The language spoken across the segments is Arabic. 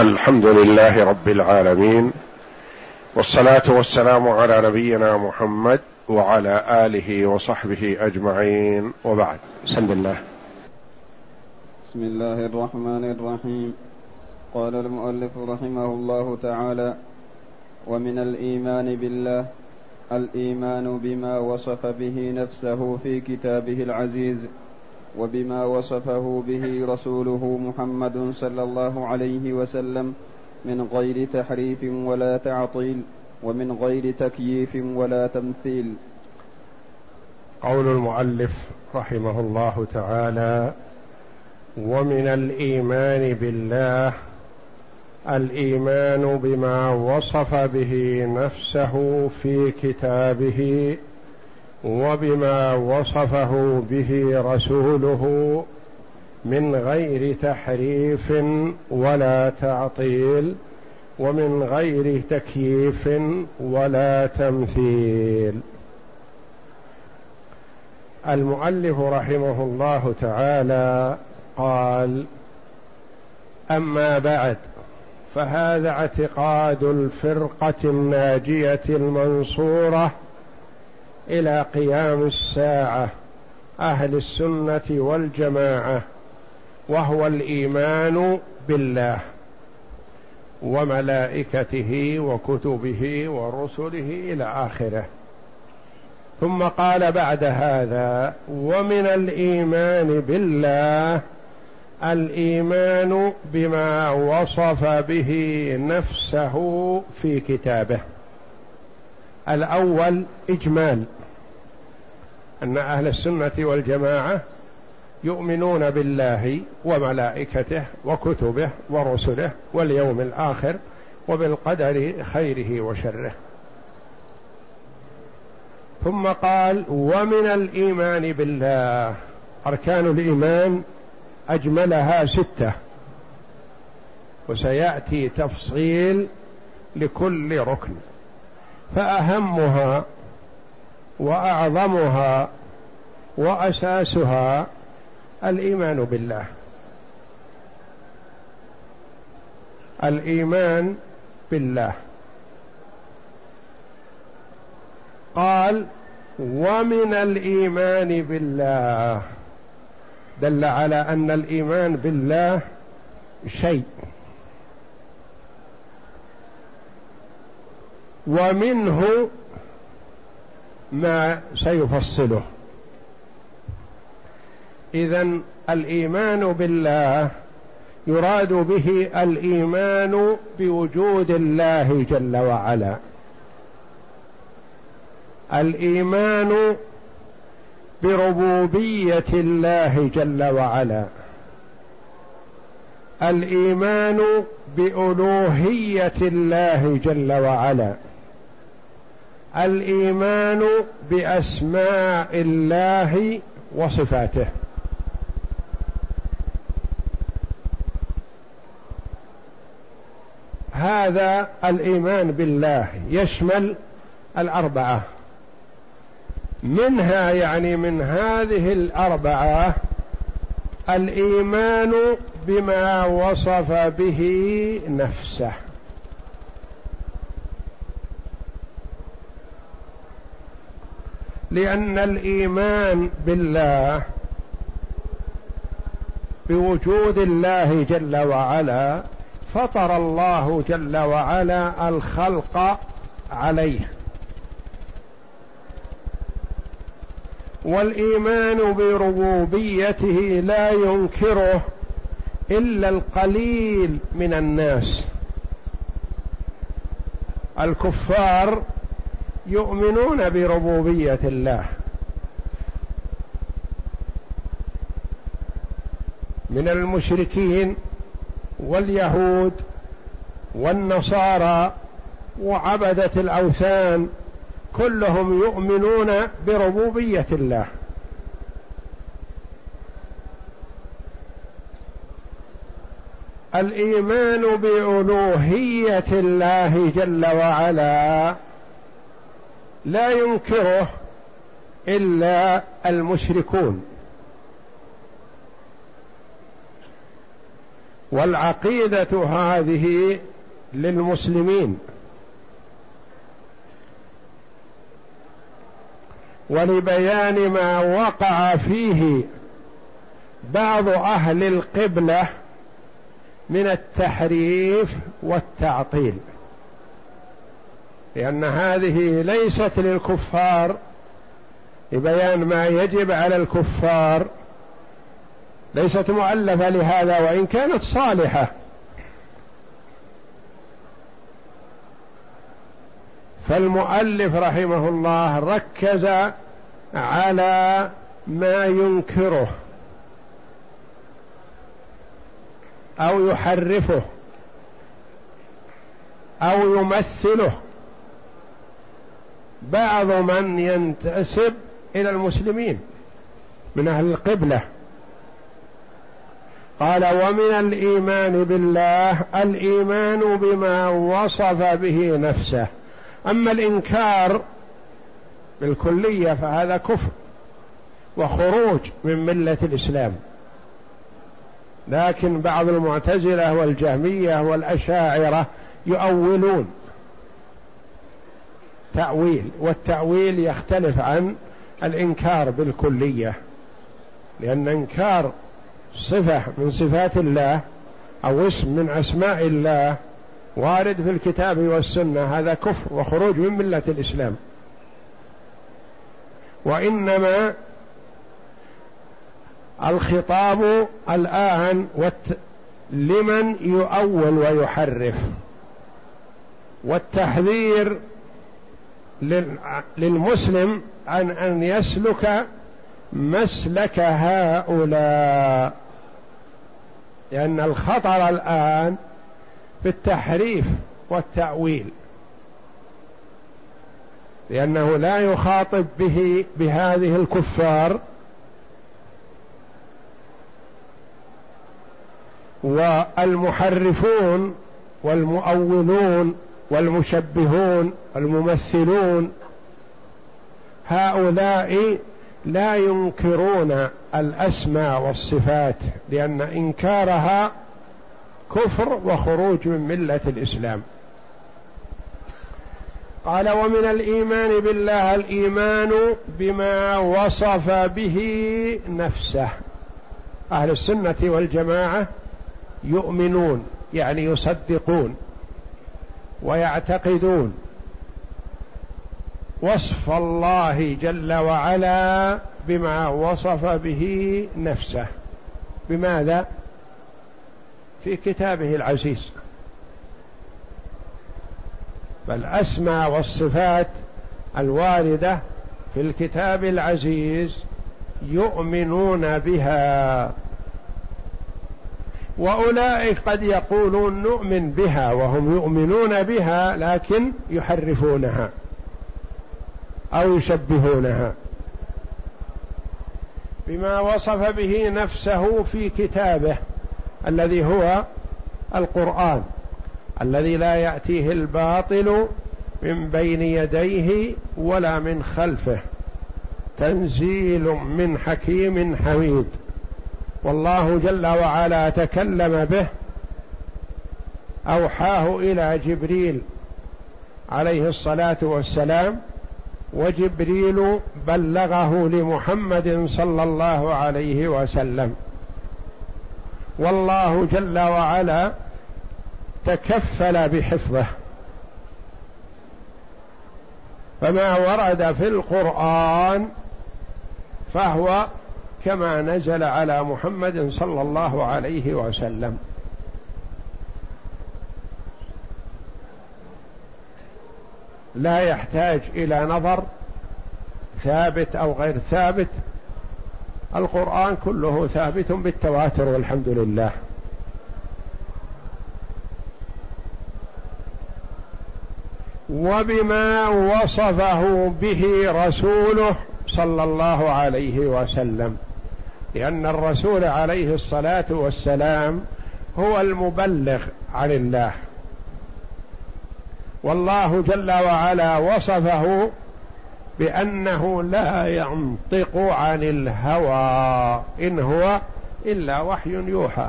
الحمد لله رب العالمين والصلاة والسلام على نبينا محمد وعلى آله وصحبه أجمعين وبعد. بسم الله. بسم الله الرحمن الرحيم. قال المؤلف رحمه الله تعالى ومن الإيمان بالله الإيمان بما وصف به نفسه في كتابه العزيز وبما وصفه به رسوله محمد صلى الله عليه وسلم من غير تحريف ولا تعطيل ومن غير تكييف ولا تمثيل. قول المؤلف رحمه الله تعالى ومن الإيمان بالله الإيمان بما وصف به نفسه في كتابه وبما وصفه به رسوله من غير تحريف ولا تعطيل ومن غير تكييف ولا تمثيل. المؤلف رحمه الله تعالى قال أما بعد فهذا اعتقاد الفرقة الناجية المنصورة إلى قيام الساعة أهل السنة والجماعة وهو الإيمان بالله وملائكته وكتبه ورسله إلى آخره. ثم قال بعد هذا ومن الإيمان بالله الإيمان بما وصف به نفسه في كتابه. الأول إجمال. أن أهل السنة والجماعة يؤمنون بالله وملائكته وكتبه ورسله واليوم الآخر وبالقدر خيره وشره. ثم قال ومن الإيمان بالله. أركان الإيمان أجملها ستة. وسيأتي تفصيل لكل ركن. فأهمها وأعظمها وأساسها الإيمان بالله. الإيمان بالله. قال ومن الإيمان بالله. دل على أن الإيمان بالله شيء. ومنه ما سيفصله. اذا الإيمان بالله يراد به الإيمان بوجود الله جل وعلا. الإيمان بربوبية الله جل وعلا. الإيمان بألوهية الله جل وعلا. الإيمان بأسماء الله وصفاته. هذا الإيمان بالله يشمل الأربعة. منها يعني من هذه الأربعة الإيمان بما وصف به نفسه. لأن الإيمان بالله بوجود الله جل وعلا فطر الله جل وعلا الخلق عليه. والإيمان بربوبيته لا ينكره إلا القليل من الناس. الكفار يؤمنون بربوبية الله. من المشركين واليهود والنصارى وعبدة الأوثان كلهم يؤمنون بربوبية الله. الإيمان بألوهية الله جل وعلا لا ينكره إلا والعقيدة هذه للمسلمين. ولبيان ما وقع فيه بعض أهل القبلة من التحريف والتعطيل. لأن هذه ليست للكفار لبيان ما يجب على الكفار. ليست مؤلفة لهذا وإن كانت صالحة. فالمؤلف رحمه الله ركز على ما ينكره أو يحرفه أو يمثله. بعض من ينتسب إلى المسلمين من أهل القبلة. قال ومن الإيمان بالله الإيمان بما وصف به نفسه. أما الإنكار بالكلية فهذا كفر وخروج من ملة الإسلام. لكن بعض المعتزلة والجهمية والأشاعرة يؤولون تأويل والتأويل يختلف عن الإنكار بالكلية لأن إنكار صفة من صفات الله أو اسم من أسماء الله وارد في الكتاب والسنة هذا كفر وخروج من ملة الإسلام. وإنما الخطاب الآن والت... لمن يؤول ويحرف والتحذير للمسلم عن أن يسلك مسلك هؤلاء. لأن الخطر الآن في التحريف والتأويل. لأنه لا يخاطب به بهذه الكفار. والمحرفون والمؤولون والمشبهون الممثلون. هؤلاء لا ينكرون الأسماء والصفات لأن إنكارها كفر وخروج من ملة الإسلام. قال ومن الإيمان بالله الإيمان بما وصف به نفسه. أهل السنة والجماعة يؤمنون يعني يصدقون. ويعتقدون وصف الله جل وعلا بما وصف به نفسه. بماذا؟ في كتابه العزيز. فالاسماء والصفات الواردة في الكتاب العزيز يؤمنون بها. وأولئك قد يقولون نؤمن بها وهم يؤمنون بها لكن يحرفونها أو يشبهونها. بما وصف به نفسه في كتابه الذي هو القرآن الذي لا يأتيه الباطل من بين يديه ولا من خلفه تنزيل من حكيم حميد. والله جل وعلا تكلم به أوحاه إلى جبريل عليه الصلاة والسلام وجبريل بلغه لمحمد صلى الله عليه وسلم. والله جل وعلا تكفل بحفظه. فما ورد في القرآن فهو كما نزل على محمد صلى الله عليه وسلم. لا يحتاج إلى نظر ثابت أو غير ثابت. القرآن كله ثابت بالتواتر والحمد لله. وبما وصفه به رسوله صلى الله عليه وسلم. لأن الرسول عليه الصلاة والسلام هو المبلغ عن الله. والله جل وعلا وصفه بأنه لا ينطق عن الهوى إن هو إلا وحي يوحى.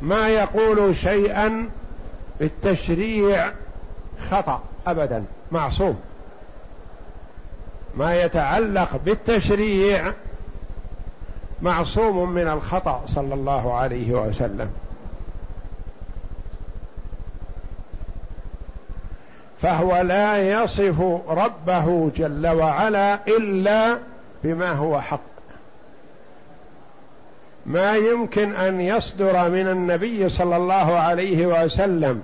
ما يقول شيئا بالتشريع خطأ أبدا معصوم. ما يتعلق بالتشريع معصوم من الخطأ صلى الله عليه وسلم. فهو لا يصف ربه جل وعلا إلا بما هو حق. ما يمكن أن يصدر من النبي صلى الله عليه وسلم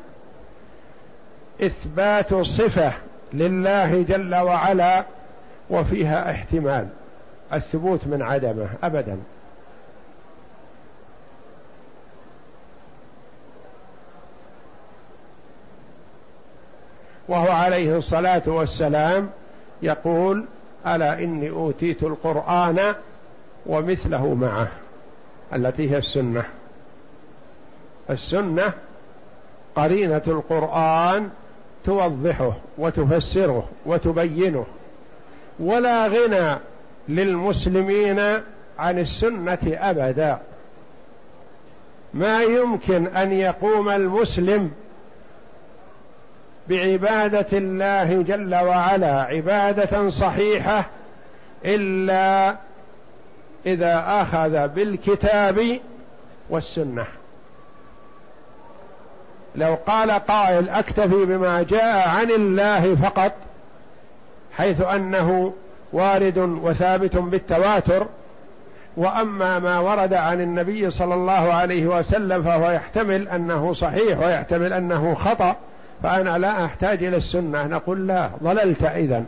إثبات صفة لله جل وعلا وفيها احتمال الثبوت من عدمه ابدا. وهو عليه الصلاة والسلام يقول ألا إني أوتيت القرآن ومثله معه التي هي السنة. السنة قرينة القرآن توضحه وتفسره وتبينه. ولا غنى للمسلمين عن السنة أبدا. ما يمكن أن يقوم المسلم بعبادة الله جل وعلا عبادة صحيحة إلا إذا أخذ بالكتاب والسنة. لو قال قائل اكتفي بما جاء عن الله فقط حيث أنه وارد وثابت بالتواتر وأما ما ورد عن النبي صلى الله عليه وسلم فهو يحتمل أنه صحيح ويحتمل أنه خطأ فأنا لا أحتاج إلى السنة نقول لا ضللت إذا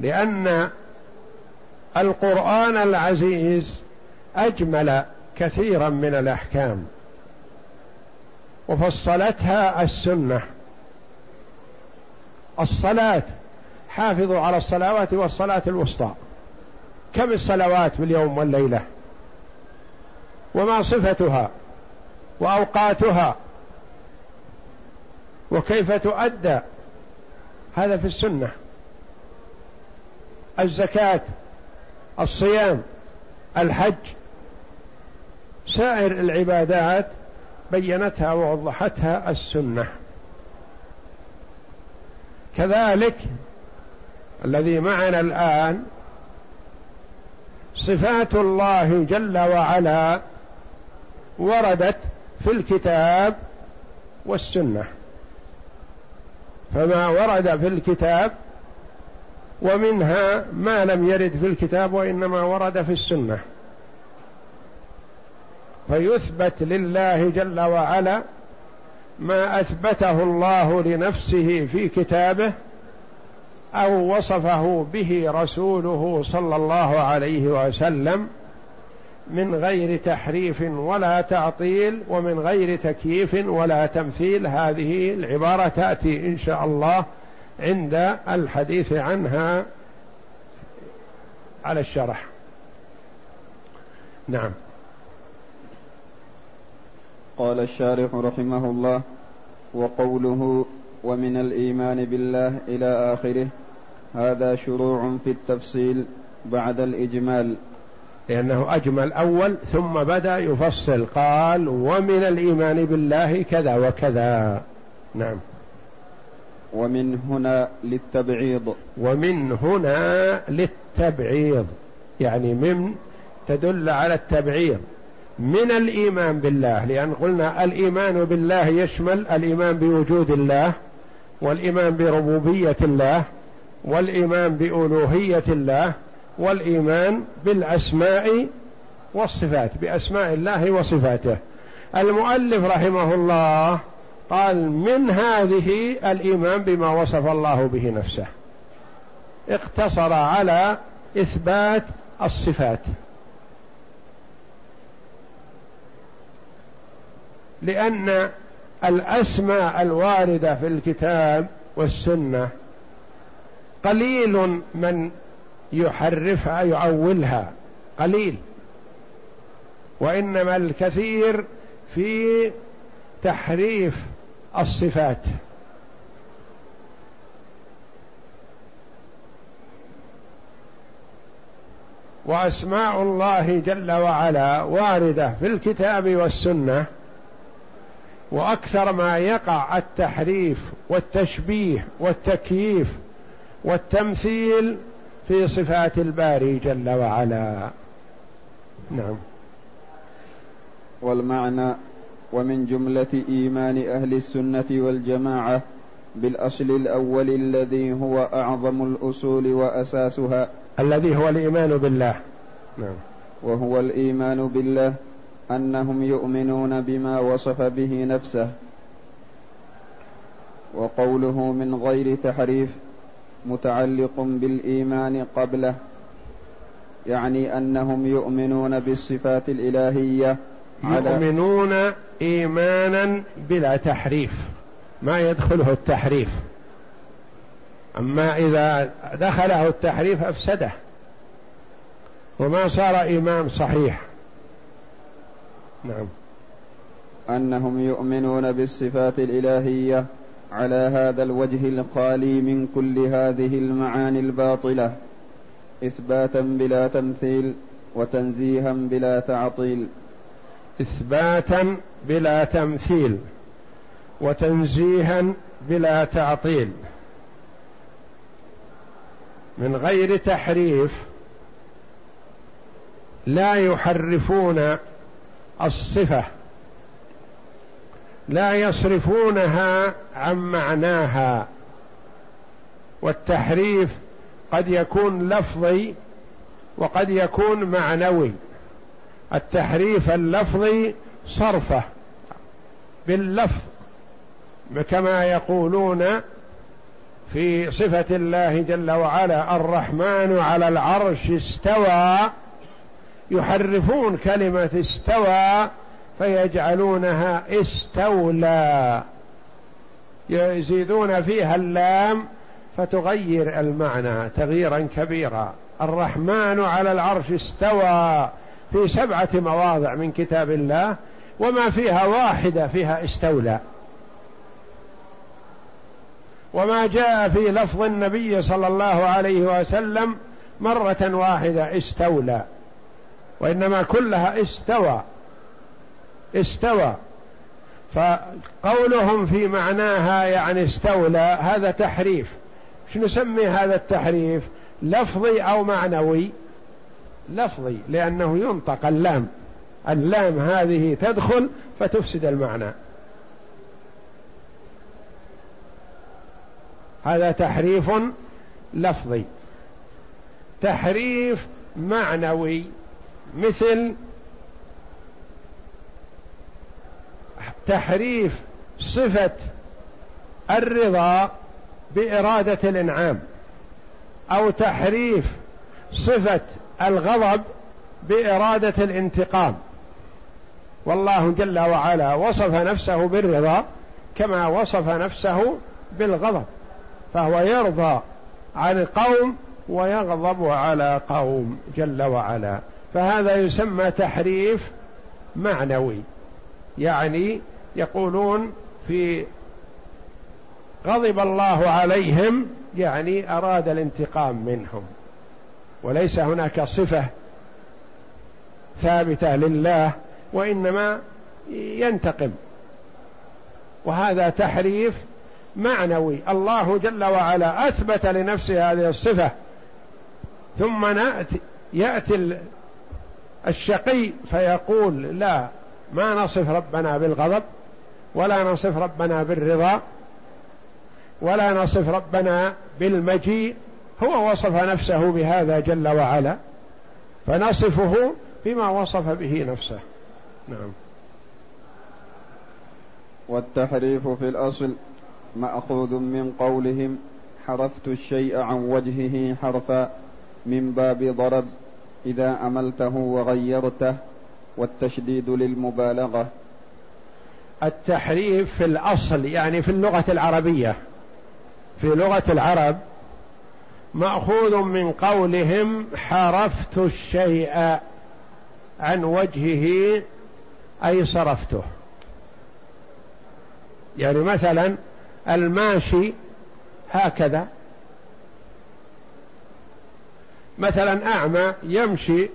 لأن القرآن العزيز أجمل كثيرا من الأحكام وفصلتها السنة. الصلاة. حافظوا على الصلوات والصلاة الوسطى. كم الصلوات باليوم والليلة؟ وما صفتها؟ وأوقاتها؟ وكيف تؤدى؟ هذا في السنة. الزكاة الصيام الحج. سائر العبادات بينتها ووضحتها السنة. كذلك الذي معنا الآن صفات الله جل وعلا وردت في الكتاب والسنة. فما ورد في الكتاب ومنها ما لم يرد في الكتاب وإنما ورد في السنة. فيثبت لله جل وعلا ما أثبته الله لنفسه في كتابه أو وصفه به رسوله صلى الله عليه وسلم من غير تحريف ولا تعطيل ومن غير تكييف ولا تمثيل. هذه العبارة تأتي إن شاء الله عند الحديث عنها على الشرح. نعم. قال الشارح رحمه الله وقوله ومن الإيمان بالله إلى آخره هذا شروع في التفصيل بعد الإجمال. لأنه أجمل أول ثم بدأ يفصل قال ومن الإيمان بالله كذا وكذا. نعم. ومن هنا للتبعيض. ومن هنا للتبعيض يعني من تدل على التبعيض. من الإيمان بالله لأن قلنا الإيمان بالله يشمل الإيمان بوجود الله والإيمان بربوبية الله والإيمان بألوهية الله والإيمان بالأسماء والصفات بأسماء الله وصفاته. المؤلف رحمه الله قال من هذه الإيمان بما وصف الله به نفسه. اقتصر على إثبات الصفات. لأن الأسماء الواردة في الكتاب والسنة قليل من يحرفها يعولها. قليل. وإنما الكثير في تحريف الصفات. وأسماء الله جل وعلا واردة في الكتاب والسنة وأكثر ما يقع التحريف والتشبيه والتكييف والتمثيل في صفات الباري جل وعلا. نعم. والمعنى ومن جملة إيمان أهل السنة والجماعة بالأصل الأول الذي هو أعظم الأصول وأساسها. الذي هو الإيمان بالله. نعم. وهو الإيمان بالله. أنهم يؤمنون بما وصف به نفسه وقوله من غير تحريف متعلق بالإيمان قبله يعني أنهم يؤمنون بالصفات الإلهية يؤمنون إيمانا بلا تحريف ما يدخله التحريف. أما إذا دخله التحريف أفسده وما صار ايمان صحيح. نعم. أنهم يؤمنون بالصفات الإلهية على هذا الوجه الخالي من كل هذه المعاني الباطلة إثباتا بلا تمثيل وتنزيها بلا تعطيل. إثباتا بلا تمثيل وتنزيها بلا تعطيل. من غير تحريف لا يحرفون الصفة. لا يصرفونها عن معناها. والتحريف قد يكون لفظي وقد يكون معنوي. التحريف اللفظي صرفة. باللفظ. كما يقولون في صفة الله جل وعلا الرحمن على العرش استوى. يحرفون كلمة استوى فيجعلونها استولى. يزيدون فيها اللام فتغير المعنى تغييرا كبيرا. الرحمن على العرش استوى في سبعة مواضع من كتاب الله وما فيها واحدة فيها استولى. وما جاء في لفظ النبي صلى الله عليه وسلم مرة واحدة استولى. وإنما كلها استوى استوى. فقولهم في معناها يعني استولى هذا تحريف. شو نسمي هذا التحريف؟ لفظي أو معنوي؟ لفظي لأنه ينطق اللام. اللام هذه تدخل فتفسد المعنى. هذا تحريف لفظي. تحريف معنوي. مثل تحريف صفة الرضا بإرادة الإنعام أو تحريف صفة الغضب بإرادة الانتقام. والله جل وعلا وصف نفسه بالرضا كما وصف نفسه بالغضب فهو يرضى عن قوم ويغضب على قوم جل وعلا. فهذا يسمى تحريف معنوي. يعني يقولون في غضب الله عليهم يعني أراد الانتقام منهم. وليس هناك صفة ثابتة لله وإنما ينتقم. وهذا تحريف معنوي. الله جل وعلا أثبت لنفسه هذه الصفة. ثم نأتي يأتي الشقي فيقول لا ما نصف ربنا بالغضب ولا نصف ربنا بالرضا ولا نصف ربنا بالمجيء. هو وصف نفسه بهذا جل وعلا فنصفه بما وصف به نفسه. نعم. والتحريف في الأصل مأخوذ من قولهم حرفت الشيء عن وجهه حرفا من باب ضرب. إذا أملته وغيرته والتشديد للمبالغة. التحريف في الأصل يعني في اللغة العربية. في لغة العرب مأخوذ من قولهم حرفت الشيء عن وجهه أي صرفته. يعني مثلا الماشي هكذا. مثلا أعمى يمشي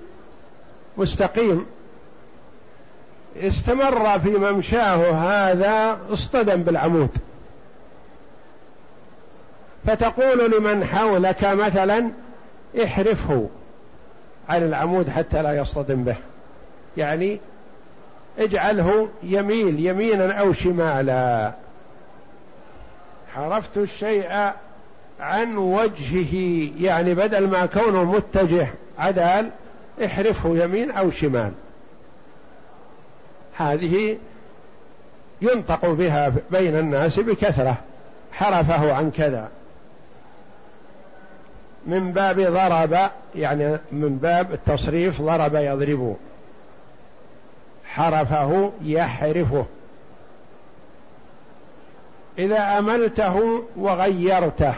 مستقيم. استمر في ممشاه هذا اصطدم بالعمود. فتقول لمن حولك مثلا احرفه على العمود حتى لا يصطدم به. يعني اجعله يميل يمينا أو شمالا. حرفت الشيء عن وجهه يعني بدل ما كونه متجه عدال احرفه يمين أو شمال. هذه ينطق بها بين الناس بكثرة. حرفه عن كذا. من باب ضرب يعني من باب التصريف ضرب يضرب. حرفه يحرفه. إذا أملته وغيرته.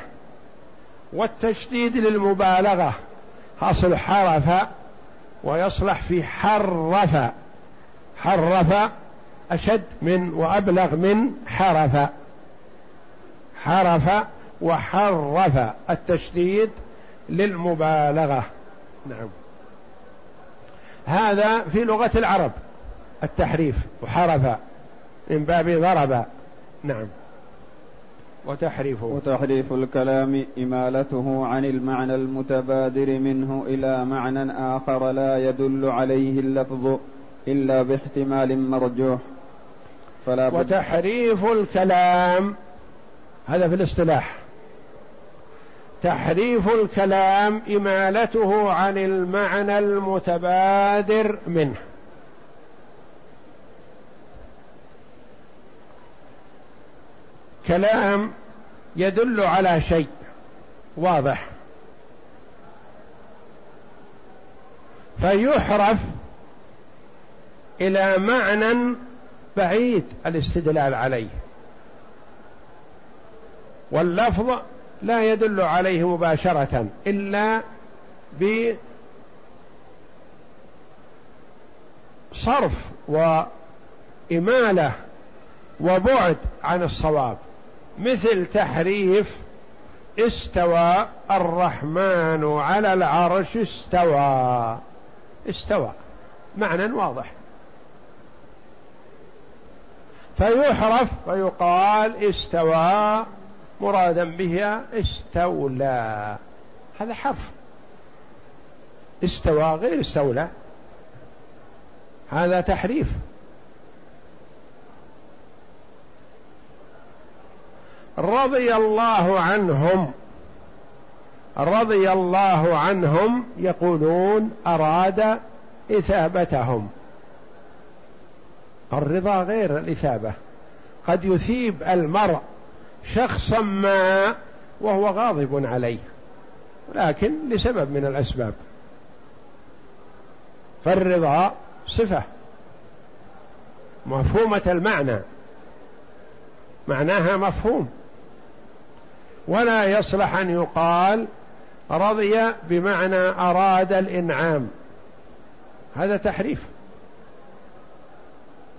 والتشديد للمبالغة أصل حرف ويصلح في حرف حرف أشد من وأبلغ من حرف حرف وحرف التشديد للمبالغة. نعم. هذا في لغة العرب التحريف وحرف من باب ضرب. نعم. وتحريف وتحريف الكلام إمالته عن المعنى المتبادر منه إلى معنى آخر لا يدل عليه اللفظ إلا باحتمال مرجوح. فلا وتحريف الكلام هذا في الاصطلاح. تحريف الكلام إمالته عن المعنى المتبادر منه. كلام يدل على شيء واضح. فيحرف إلى معنى بعيد الاستدلال عليه. واللفظ لا يدل عليه مباشرة إلا بصرف وإمالة وبعد عن الصواب. مثل تحريف استوى الرحمن على العرش استوى. استوى. معنى واضح. فيحرف فيقال استوى مرادا به استولى. هذا حرف. استوى غير استولى. هذا تحريف. رضي الله عنهم. رضي الله عنهم يقولون أراد إثابتهم. الرضا غير الإثابة. قد يثيب المرء شخصا ما وهو غاضب عليه لكن لسبب من الأسباب. فالرضا صفة مفهومة المعنى. معناها مفهوم. ولا يصلح أن يقال رضي بمعنى أراد الإنعام. هذا تحريف.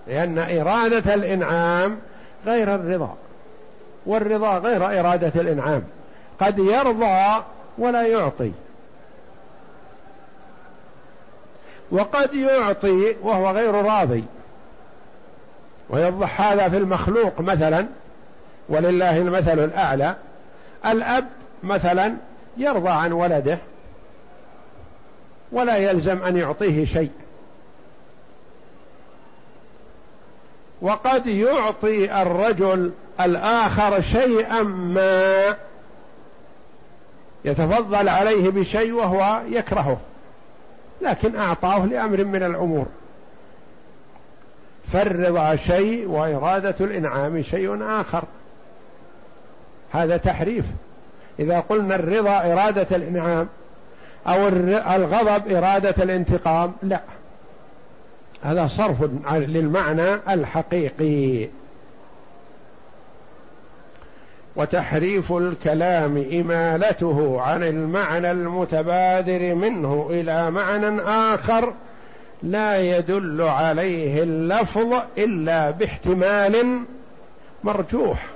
لأن إرادة الإنعام غير الرضا والرضا غير إرادة الإنعام. قد يرضى ولا يعطي. وقد يعطي وهو غير راضي. ويوضح هذا في المخلوق مثلا ولله المثل الأعلى. الأب مثلا يرضى عن ولده ولا يلزم أن يعطيه شيء. وقد يعطي الرجل الآخر شيئا ما يتفضل عليه بشيء وهو يكرهه لكن أعطاه لأمر من الأمور. فالرضا شيء وإرادة الإنعام شيء آخر. هذا تحريف. إذا قلنا الرضا إرادة الإنعام أو الغضب إرادة الانتقام لا. هذا صرف للمعنى الحقيقي. وتحريف الكلام إمالته عن المعنى المتبادر منه إلى معنى آخر لا يدل عليه اللفظ إلا باحتمال مرجوح.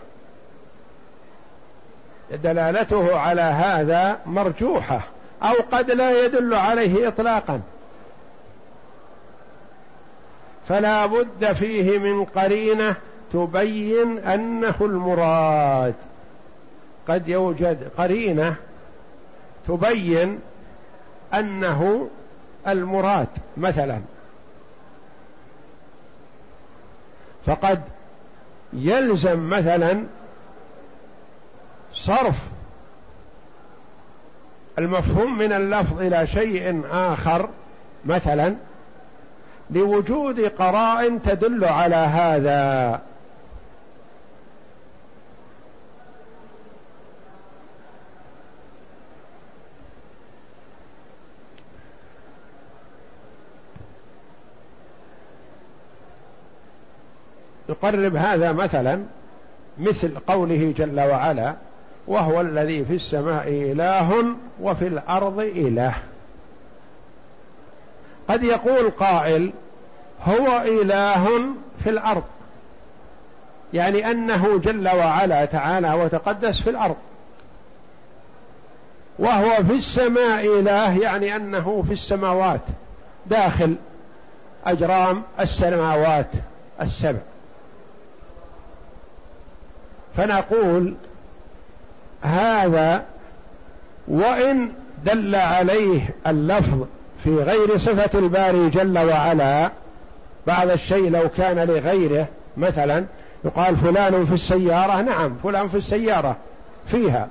دلالته على هذا مرجوحة أو قد لا يدل عليه إطلاقا. فلا بد فيه من قرينة تبين أنه المراد. قد يوجد قرينة تبين أنه المراد مثلا. فقد يلزم مثلا صرف المفهوم من اللفظ إلى شيء آخر مثلا لوجود قرائن تدل على هذا. نقرب هذا مثلا مثل قوله جل وعلا وهو الذي في السماء إله وفي الأرض إله. قد يقول قائل هو إله في الأرض يعني أنه جل وعلا تعالى وتقدس في الأرض. وهو في السماء إله يعني أنه في السماوات داخل أجرام السماوات السبع. فنقول هذا وإن دل عليه اللفظ في غير صفة الباري جل وعلا بعض الشيء لو كان لغيره مثلا يقال فلان في السيارة نعم فلان في السيارة فيها.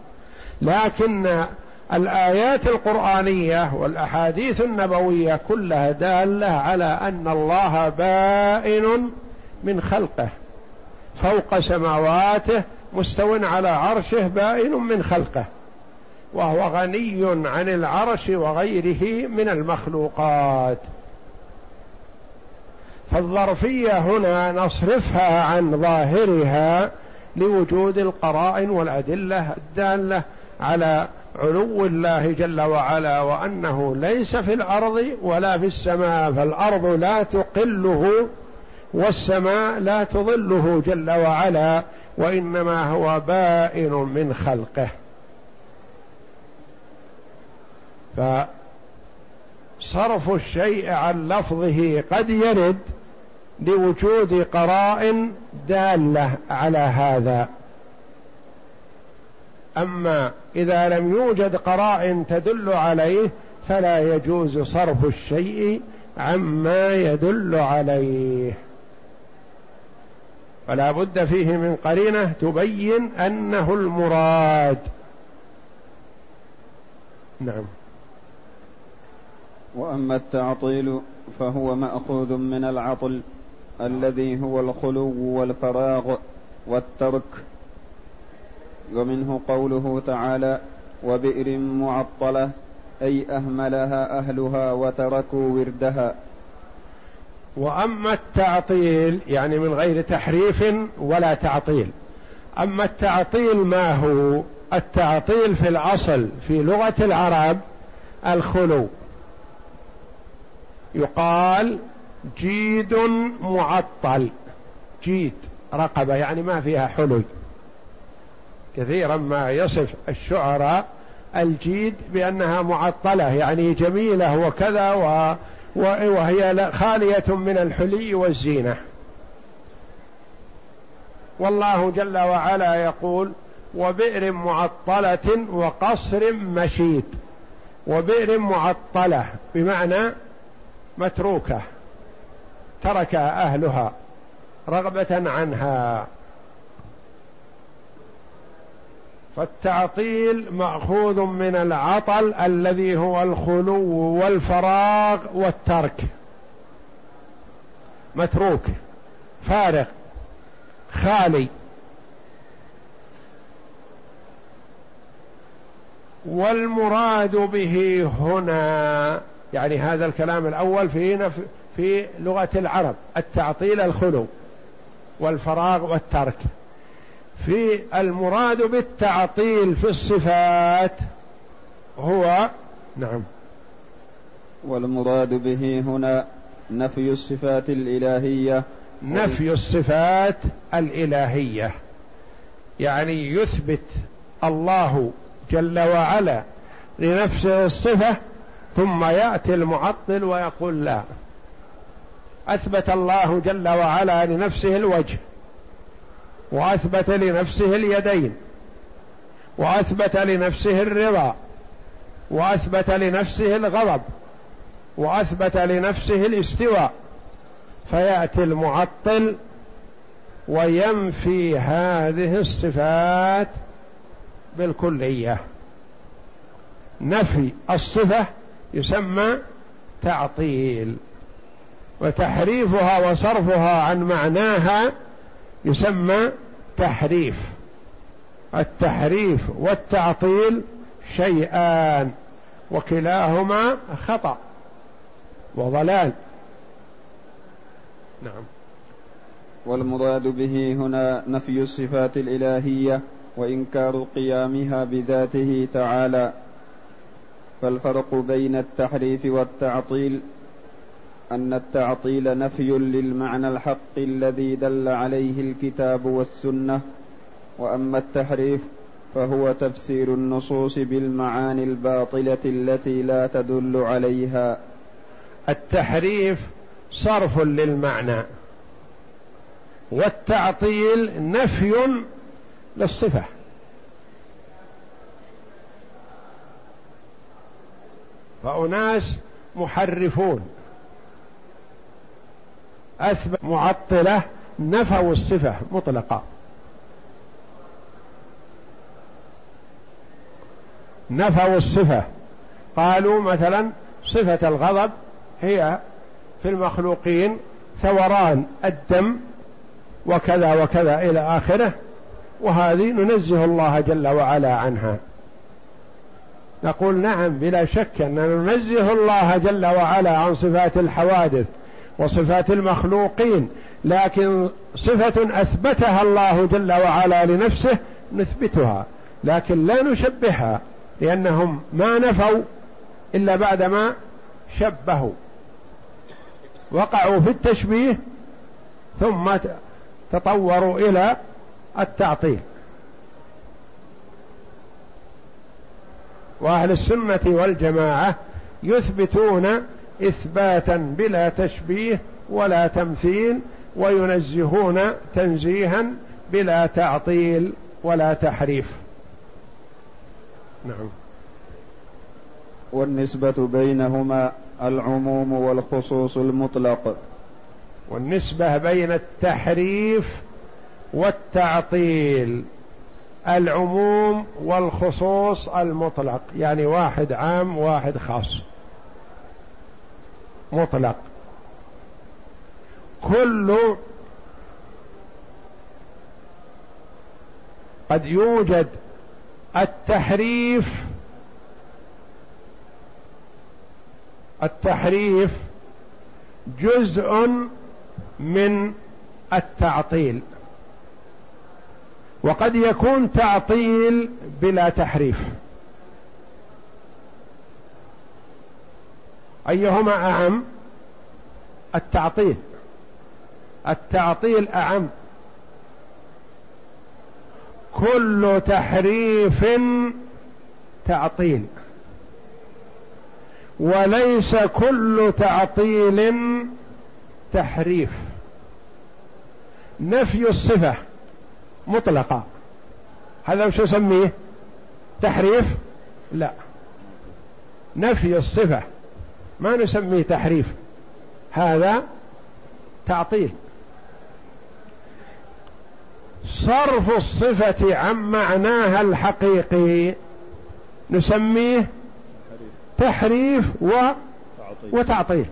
لكن الآيات القرآنية والأحاديث النبوية كلها دالة على أن الله بائن من خلقه فوق سماواته مستو على عرشه بائن من خلقه وهو غني عن العرش وغيره من المخلوقات. فالظرفية هنا نصرفها عن ظاهرها لوجود القرائن والأدلة الدالة على علو الله جل وعلا وأنه ليس في الأرض ولا في السماء فالأرض لا تقله والسماء لا تظله جل وعلا. وإنما هو بائن من خلقه. فصرف الشيء عن لفظه قد يرد لوجود قرائن دالة على هذا. أما إذا لم يوجد قرائن تدل عليه فلا يجوز صرف الشيء عما يدل عليه. فلا بد فيه من قرينة تبين أنه المراد. نعم. وأما التعطيل فهو مأخوذ من العطل الذي هو الخلو والفراغ والترك. ومنه قوله تعالى وبئر معطلة أي أهملها أهلها وتركوا وردها. وأما التعطيل يعني من غير تحريف ولا تعطيل. أما التعطيل ما هو؟ التعطيل في الأصل في لغة العرب الخلو. يقال جيد معطل. جيد رقبة يعني ما فيها حلي كثيرا ما يصف الشعراء الجيد بأنها معطلة يعني جميلة وكذا و وهي خالية من الحلي والزينة. والله جل وعلا يقول وبئر معطلة وقصر مشيد وبئر معطلة بمعنى متروكة ترك أهلها رغبة عنها. فالتعطيل مأخوذ من العطل الذي هو الخلو والفراغ والترك. متروك فارغ خالي. والمراد به هنا يعني هذا الكلام الأول في في لغة العرب التعطيل الخلو والفراغ والترك. في المراد بالتعطيل في الصفات هو نعم. والمراد به هنا نفي الصفات الإلهية. نفي الصفات الإلهية. يعني يثبت الله جل وعلا لنفسه الصفة ثم يأتي المعطل ويقول لا. أثبت الله جل وعلا لنفسه الوجه. وأثبت لنفسه اليدين وأثبت لنفسه الرضا وأثبت لنفسه الغضب وأثبت لنفسه الاستواء. فيأتي المعطل وينفي هذه الصفات بالكلية. نفي الصفة يسمى تعطيل وتحريفها وصرفها عن معناها يسمى تحريف التحريف والتعطيل شيئان وكلاهما خطأ وضلال. نعم. والمراد به هنا نفي الصفات الإلهية وإنكار قيامها بذاته تعالى. فالفرق بين التحريف والتعطيل أن التعطيل نفي للمعنى الحق الذي دل عليه الكتاب والسنة وأما التحريف فهو تفسير النصوص بالمعاني الباطلة التي لا تدل عليها. التحريف صرف للمعنى والتعطيل نفي للصفة. فأناس محرفون. أثبت معطلة نفوا الصفة مطلقة. نفوا الصفة. قالوا مثلا صفة الغضب هي في المخلوقين ثوران الدم وكذا وكذا إلى آخره وهذه ننزه الله جل وعلا عنها. نقول نعم بلا شك أننا ننزه الله جل وعلا عن صفات الحوادث. وصفات المخلوقين لكن صفة أثبتها الله جل وعلا لنفسه نثبتها لكن لا نشبهها لأنهم ما نفوا إلا بعدما شبهوا. وقعوا في التشبيه ثم تطوروا إلى التعطيل. وأهل السنة والجماعة يثبتون إثباتا بلا تشبيه ولا تمثيل وينزهون تنزيها بلا تعطيل ولا تحريف. نعم. والنسبة بينهما العموم والخصوص المطلق. والنسبة بين التحريف والتعطيل العموم والخصوص المطلق يعني واحد عام واحد خاص. مطلق. كل قد يوجد التحريف التحريف جزء من التعطيل. وقد يكون تعطيل بلا تحريف. أيهما أعم؟ التعطيل. التعطيل أعم. كل تحريف تعطيل. وليس كل تعطيل تحريف. نفي الصفة مطلقة. هذا وش نسميه؟ تحريف؟ لا. نفي الصفة ما نسميه تحريف هذا تعطيل. صرف الصفة عن معناها الحقيقي نسميه تحريف و وتعطيل.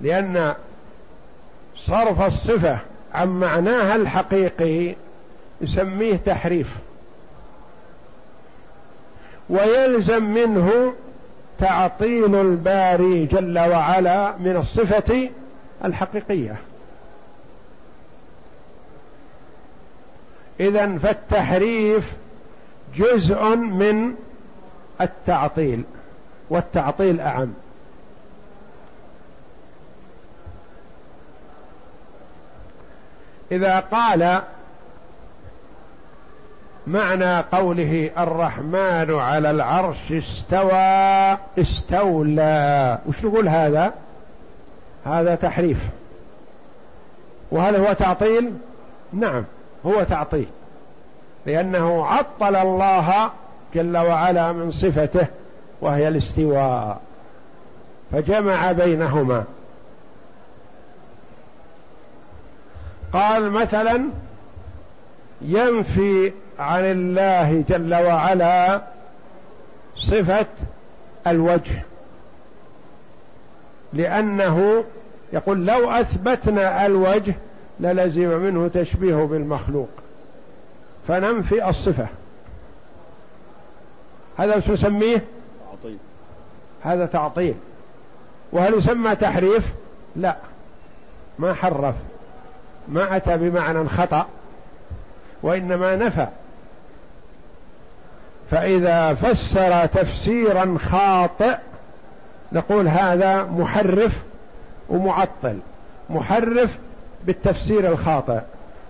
لأن صرف الصفة عن معناها الحقيقي يسميه تحريف. ويلزم منه تعطيل الباري جل وعلا من الصفة الحقيقية. اذا فالتحريف جزء من التعطيل والتعطيل أعم. إذا قال معنى قوله الرحمن على العرش استوى استولى. وش نقول هذا؟ هذا تحريف. وهل هو تعطيل؟ نعم هو تعطيل. لأنه عطل الله جل وعلا من صفته وهي الاستواء. فجمع بينهما. قال مثلا ينفي عن الله جل وعلا صفة الوجه. لأنه يقول لو أثبتنا الوجه للزم منه تشبيه بالمخلوق. فننفي الصفة. هذا وش نسميه؟ تعطيل. هذا تعطيل. وهل يسمى تحريف؟ لا. ما حرف. ما أتى بمعنى خطأ. وإنما نفى. فإذا فسر تفسيرا خاطئ نقول هذا محرف ومعطل. محرف بالتفسير الخاطئ.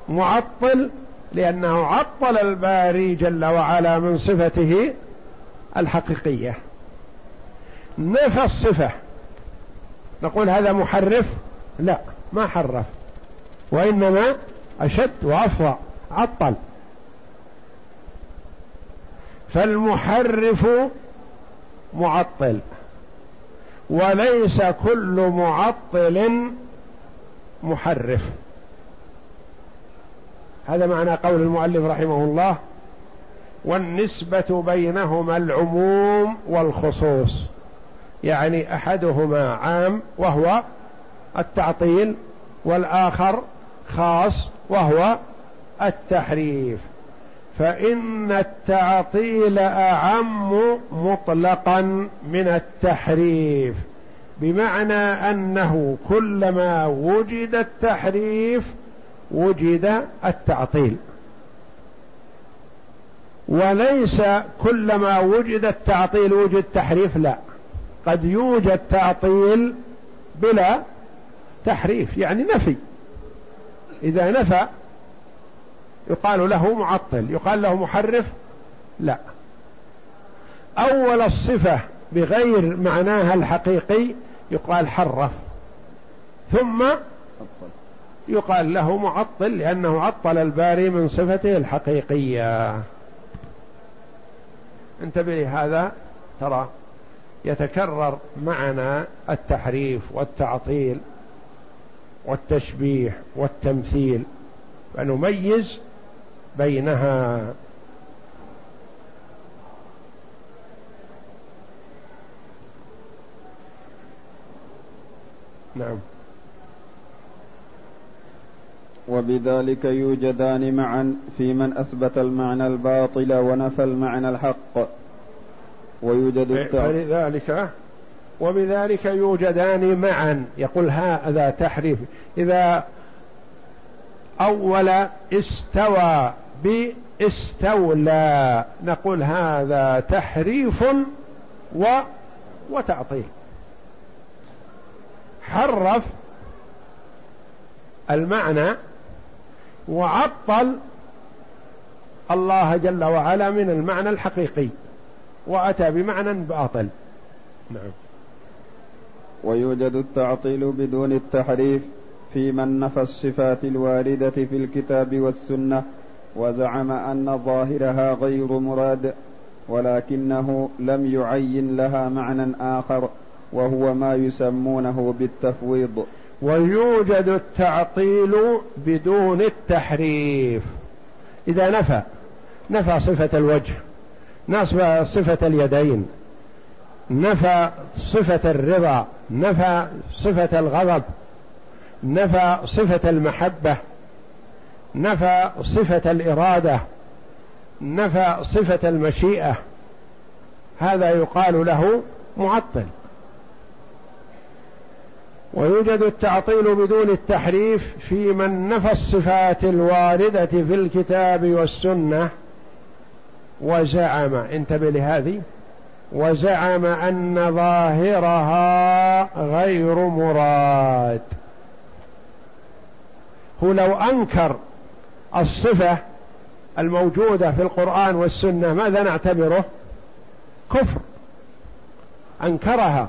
معطل لأنه عطل الباري جل وعلا من صفته الحقيقية. نفى الصفة. نقول هذا محرف؟ لا ما حرف. وإنما أشد وأفظع عطل. فالمحرف معطل وليس كل معطل محرف. هذا معنى قول المؤلف رحمه الله والنسبة بينهما العموم والخصوص يعني أحدهما عام وهو التعطيل والآخر خاص وهو التحريف. فإن التعطيل أعم مطلقا من التحريف. بمعنى أنه كلما وجد التحريف وجد التعطيل. وليس كلما وجد التعطيل وجد تحريف لا. قد يوجد تعطيل بلا تحريف يعني نفي. إذا نفى يقال له معطل يقال له محرف لا. أول الصفة بغير معناها الحقيقي يقال حرف. ثم يقال له معطل لأنه عطل الباري من صفته الحقيقية. انتبه لهذا ترى يتكرر معنا التحريف والتعطيل والتشبيه والتمثيل. فنميز بينها نعم. وبذلك يوجدان معا في من أثبت المعنى الباطل ونفى المعنى الحق. ويوجد فلذلك وبذلك يوجدان معا. يقول هذا تحريف. إذا أول استوى باستولى. نقول هذا تحريف و وتعطيل. حرف المعنى وعطل الله جل وعلا من المعنى الحقيقي وأتى بمعنى باطل. نعم. ويوجد التعطيل بدون التحريف في من نفى الصفات الواردة في الكتاب والسنة وزعم أن ظاهرها غير مراد ولكنه لم يعين لها معنى آخر وهو ما يسمونه بالتفويض. ويوجد التعطيل بدون التحريف. إذا نفى نفى صفة الوجه نفى صفة اليدين نفى صفة الرضا نفى صفة الغضب نفى صفة المحبة. نفى صفة الإرادة نفى صفة المشيئة هذا يقال له معطل. ويوجد التعطيل بدون التحريف في من نفى الصفات الواردة في الكتاب والسنة وزعم انتبه لهذه وزعم أن ظاهرها غير مراد. هو لو أنكر الصفة الموجودة في القرآن والسنة ماذا نعتبره؟ كفر. أنكرها.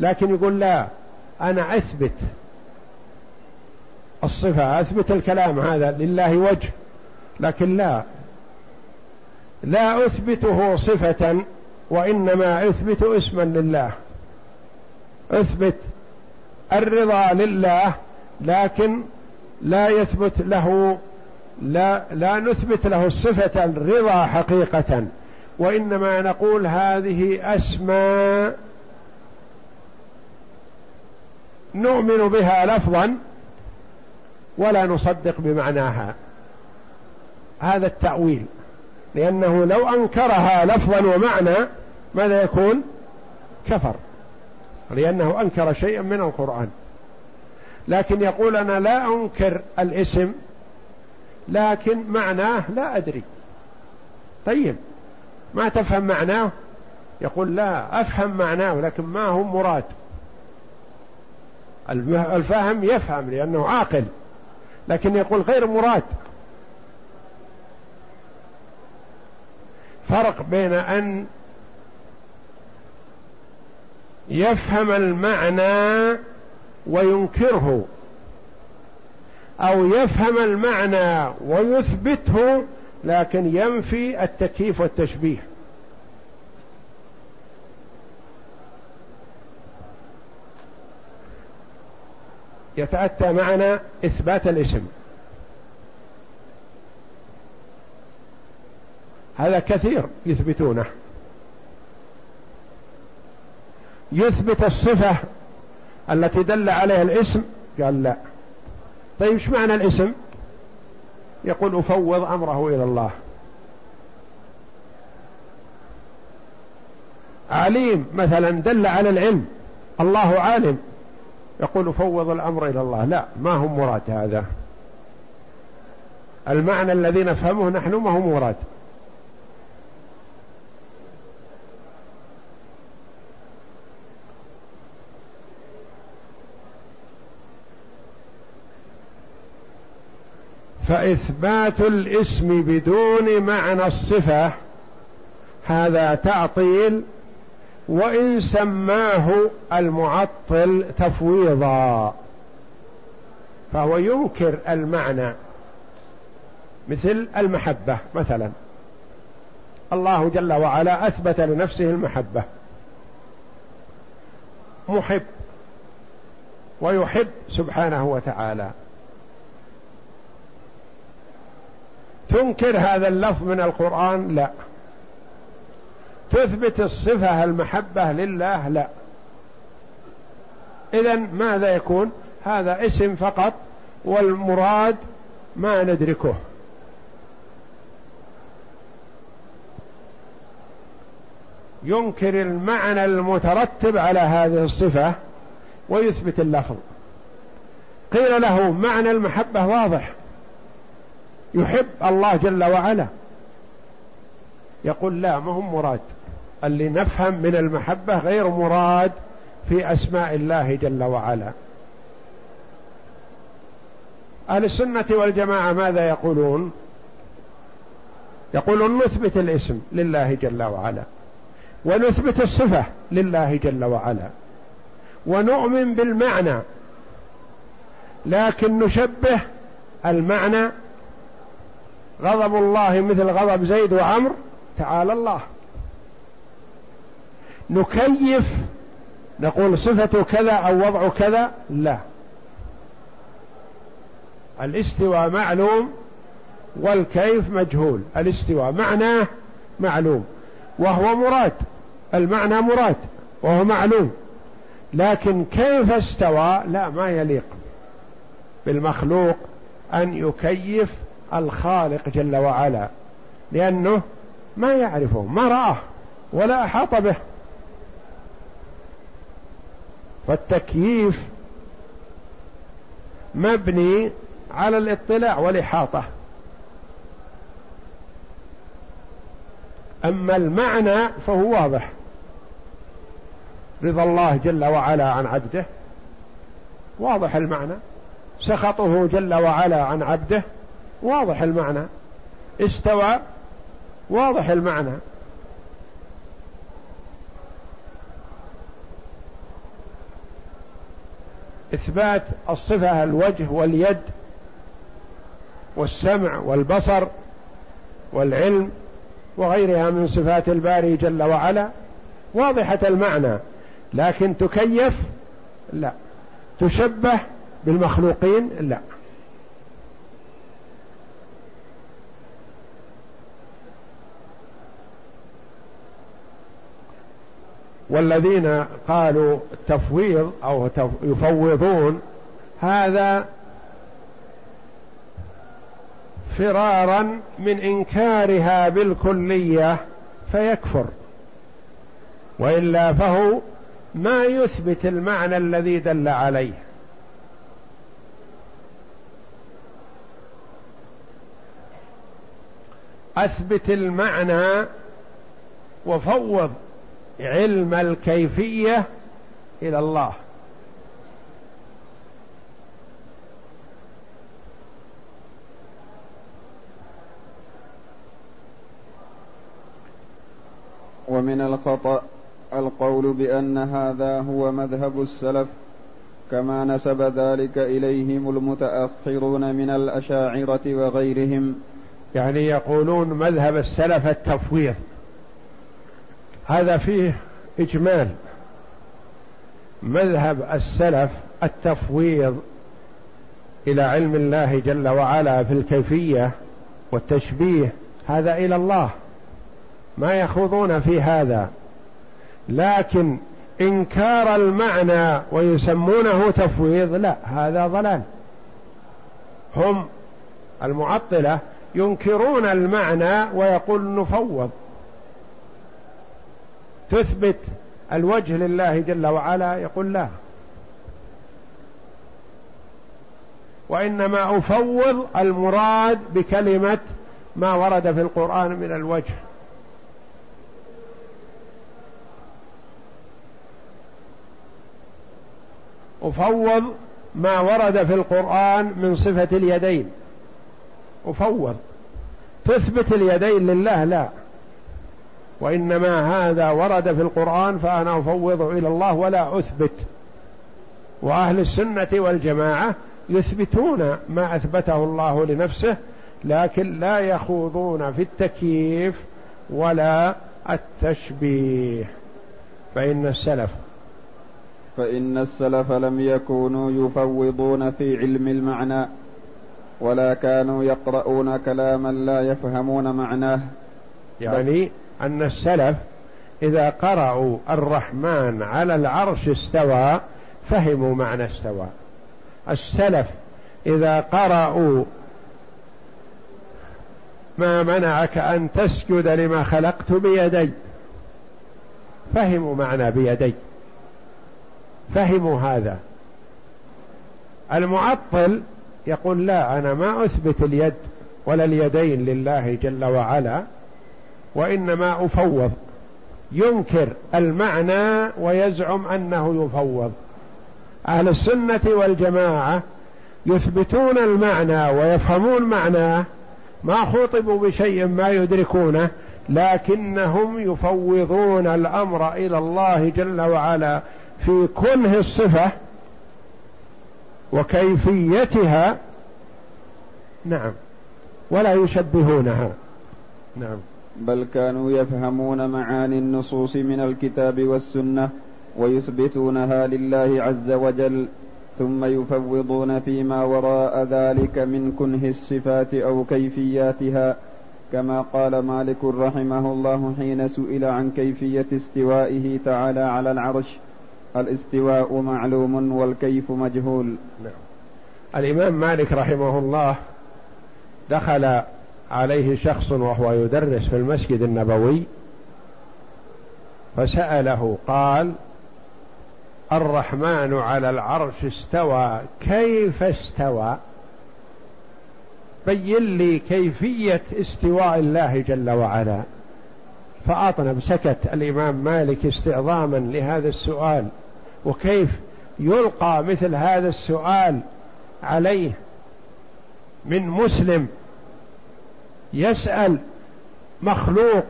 لكن يقول لا أنا أثبت الصفة أثبت الكلام هذا لله وجه لكن لا. لا أثبته صفة وإنما أثبت اسما لله. أثبت الرضا لله لكن لا يثبت له لا لا نثبت له الصفة الرضا حقيقة وإنما نقول هذه أسماء نؤمن بها لفظا ولا نصدق بمعناها. هذا التأويل لأنه لو أنكرها لفظا ومعنى ماذا يكون؟ كفر لأنه أنكر شيئا من القرآن. لكن يقول أنا لا أنكر الاسم لكن معناه لا أدري. طيب ما تفهم معناه؟ يقول لا أفهم معناه لكن ما هو مراد؟ الفهم يفهم لأنه عاقل لكن يقول غير مراد. فرق بين أن يفهم المعنى وينكره أو يفهم المعنى ويثبته لكن ينفي التكييف والتشبيه. يتأتى معنا إثبات الاسم. هذا كثير يثبتونه. يثبت الصفة التي دل عليها الاسم؟ قال لا. طيب إيش معنى الاسم؟ يقول أفوض أمره إلى الله. عليم مثلا دل على العلم. الله عالم. يقول فوض الأمر إلى الله. لا ما هو مراد هذا؟ المعنى الذي نفهمه نحن ما هو مراد. فإثبات الاسم بدون معنى الصفة هذا تعطيل وإن سماه المعطل تفويضا. فهو ينكر المعنى مثل المحبة مثلا. الله جل وعلا أثبت لنفسه المحبة. محب ويحب سبحانه وتعالى. تنكر هذا اللفظ من القرآن؟ لا. تثبت الصفة المحبة لله؟ لا. إذا ماذا يكون؟ هذا اسم فقط والمراد ما ندركه. ينكر المعنى المترتب على هذه الصفة ويثبت اللفظ. قيل له معنى المحبة واضح. يحب الله جل وعلا. يقول لا ما هو مراد؟ اللي نفهم من المحبة غير مراد في أسماء الله جل وعلا. أهل السنة والجماعة ماذا يقولون؟ يقولون نثبت الاسم لله جل وعلا ونثبت الصفة لله جل وعلا ونؤمن بالمعنى لكن نشبه المعنى غضب الله مثل غضب زيد وعمر تعالى الله. نكيف نقول صفة كذا أو وضع كذا لا. الاستواء معلوم والكيف مجهول. الاستواء معناه معلوم وهو مراد المعنى مراد وهو معلوم. لكن كيف استوى؟ لا ما يليق بالمخلوق أن يكيف الخالق جل وعلا لأنه ما يعرفه ما رآه ولا أحاط به. فالتكييف مبني على الاطلاع والإحاطة. أما المعنى فهو واضح. رضا الله جل وعلا عن عبده واضح المعنى. سخطه جل وعلا عن عبده واضح المعنى. استوى. واضح المعنى. إثبات الصفة الوجه واليد والسمع والبصر والعلم وغيرها من صفات الباري جل وعلا. واضحة المعنى. لكن تكيف؟ لا. تشبه بالمخلوقين؟ لا. والذين قالوا تفويض أو يفوضون هذا فرارا من إنكارها بالكلية فيكفر. وإلا فهو ما يثبت المعنى الذي دل عليه. أثبت المعنى وفوض. علم الكيفية إلى الله. ومن الخطأ القول بأن هذا هو مذهب السلف كما نسب ذلك إليهم المتأخرون من الأشاعرة وغيرهم. يعني يقولون مذهب السلف التفويض. هذا فيه إجمال. مذهب السلف التفويض إلى علم الله جل وعلا في الكيفية والتشبيه هذا إلى الله. ما يخوضون في هذا. لكن إنكار المعنى ويسمونه تفويض لا هذا ضلال. هم المعطلة ينكرون المعنى ويقول نفوض. تثبت الوجه لله جل وعلا يقول لا. وإنما افوض المراد بكلمة ما ورد في القرآن من الوجه. افوض ما ورد في القرآن من صفة اليدين. افوض تثبت اليدين لله لا. وإنما هذا ورد في القرآن فأنا أفوض إلى الله ولا أثبت. وأهل السنة والجماعة يثبتون ما أثبته الله لنفسه لكن لا يخوضون في التكييف ولا التشبيه. فإن السلف فإن السلف لم يكونوا يفوضون في علم المعنى ولا كانوا يقرؤون كلاما لا يفهمون معناه. يعني أن السلف إذا قرأوا الرحمن على العرش استوى فهموا معنى استوى. السلف إذا قرأوا ما منعك أن تسجد لما خلقت بيدي فهموا معنى بيدي. فهموا هذا. المعطل يقول لا أنا ما أثبت اليد ولا اليدين لله جل وعلا وإنما أفوض. ينكر المعنى ويزعم أنه يفوض. أهل السنة والجماعة يثبتون المعنى ويفهمون معناه ما خطبوا بشيء ما يدركونه لكنهم يفوضون الأمر إلى الله جل وعلا في كنه الصفة وكيفيتها. نعم. ولا يشبهونها. نعم. بل كانوا يفهمون معاني النصوص من الكتاب والسنة ويثبتونها لله عز وجل ثم يفوضون فيما وراء ذلك من كنه الصفات أو كيفياتها كما قال مالك رحمه الله حين سئل عن كيفية استوائه تعالى على العرش الإستواء معلوم والكيف مجهول نعم. الإمام مالك رحمه الله دخل عليه شخص وهو يدرس في المسجد النبوي فسأله قال الرحمن على العرش استوى كيف استوى؟ بين لي كيفية استواء الله جل وعلا. فأطنب سكت الإمام مالك استعظاما لهذا السؤال وكيف يلقى مثل هذا السؤال عليه من مسلم يسأل مخلوق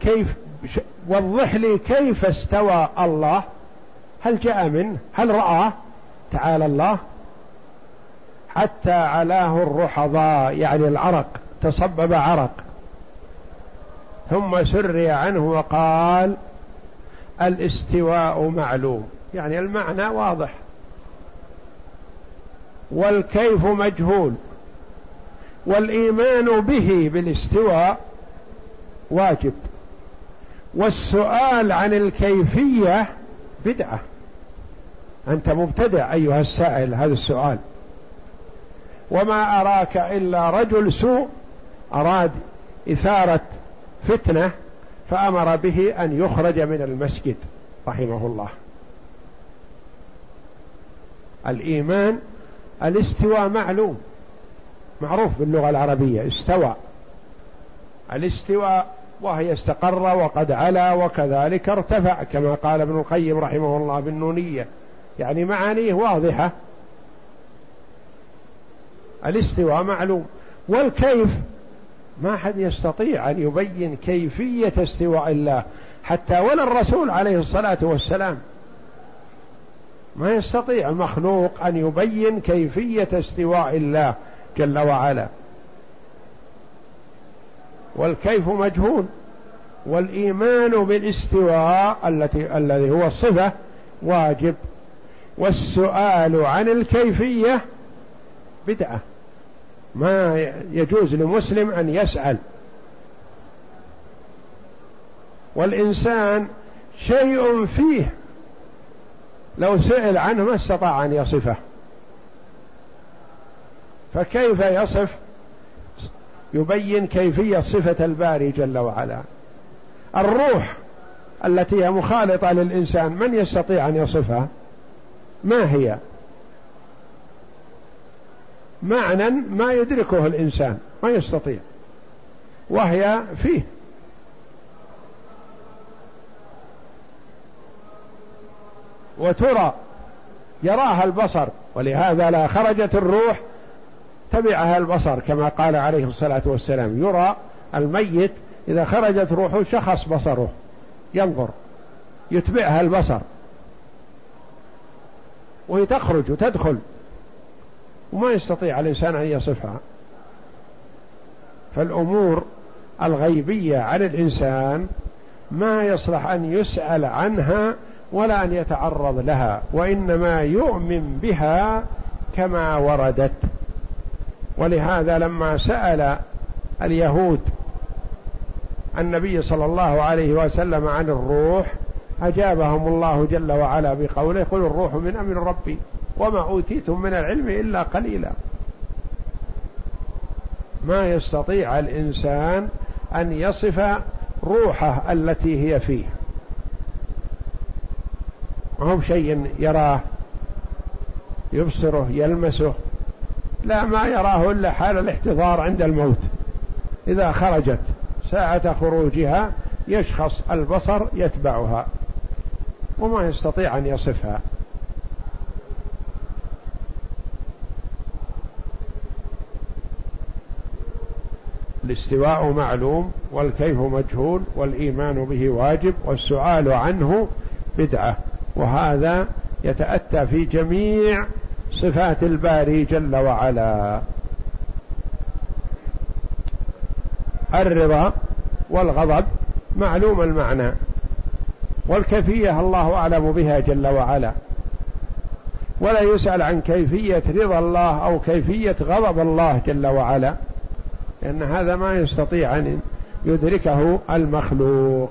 كيف وضح لي كيف استوى الله؟ هل جاء منه؟ هل رآه تعالى الله. حتى علاه الرحضاء يعني العرق تصبب عرق. ثم سري عنه وقال الإستواء معلوم. يعني المعنى واضح. والكيف مجهول. والإيمان به بالاستواء واجب. والسؤال عن الكيفية بدعة. أنت مبتدع أيها السائل هذا السؤال. وما أراك إلا رجل سوء أراد إثارة فتنة فأمر به أن يخرج من المسجد رحمه الله. الإيمان الاستواء معلوم. معروف باللغة العربية استوى. الاستواء وهي استقر وقد علا وكذلك ارتفع كما قال ابن القيم رحمه الله بالنونية. يعني معانيه واضحة. الاستواء معلوم. والكيف ما حد يستطيع أن يبين كيفية استواء الله حتى ولا الرسول عليه الصلاة والسلام. ما يستطيع المخلوق أن يبين كيفية استواء الله. جل وعلا. والكيف مجهول؟ والإيمان بالاستواء التي الذي هو الصفه واجب. والسؤال عن الكيفية بدعة. ما يجوز لمسلم أن يسأل. والإنسان شيء فيه لو سئل عنه ما استطاع أن يصفه. فكيف يصف؟ يبين كيفية صفة الباري جل وعلا. الروح التي هي مخالطة للإنسان من يستطيع أن يصفها؟ ما هي؟ معنى ما يدركه الإنسان ما يستطيع. وهي فيه. وترى يراها البصر ولهذا لا خرجت الروح تبعها البصر كما قال عليه الصلاة والسلام. يرى الميت إذا خرجت روحه شخص بصره. ينظر. يتبعها البصر. وهي تخرج وتدخل. وما يستطيع الإنسان أن يصفها. فالأمور الغيبية عن الإنسان ما يصلح أن يسأل عنها ولا أن يتعرض لها وإنما يؤمن بها كما وردت. ولهذا لما سأل اليهود النبي صلى الله عليه وسلم عن الروح أجابهم الله جل وعلا بقوله قل الروح من أمر ربي وما أوتيتم من العلم إلا قليلا. ما يستطيع الإنسان أن يصف روحه التي هي فيه. هو شيء يراه يبصره يلمسه لا ما يراه إلا حال الاحتضار عند الموت. إذا خرجت ساعة خروجها يشخص البصر يتبعها وما يستطيع أن يصفها. الاستواء معلوم والكيف مجهول والإيمان به واجب والسؤال عنه بدعة. وهذا يتأتى في جميع صفات الباري جل وعلا. الرضا والغضب معلوم المعنى والكيفية الله أعلم بها جل وعلا. ولا يسأل عن كيفية رضا الله أو كيفية غضب الله جل وعلا لأن هذا ما يستطيع أن يدركه المخلوق.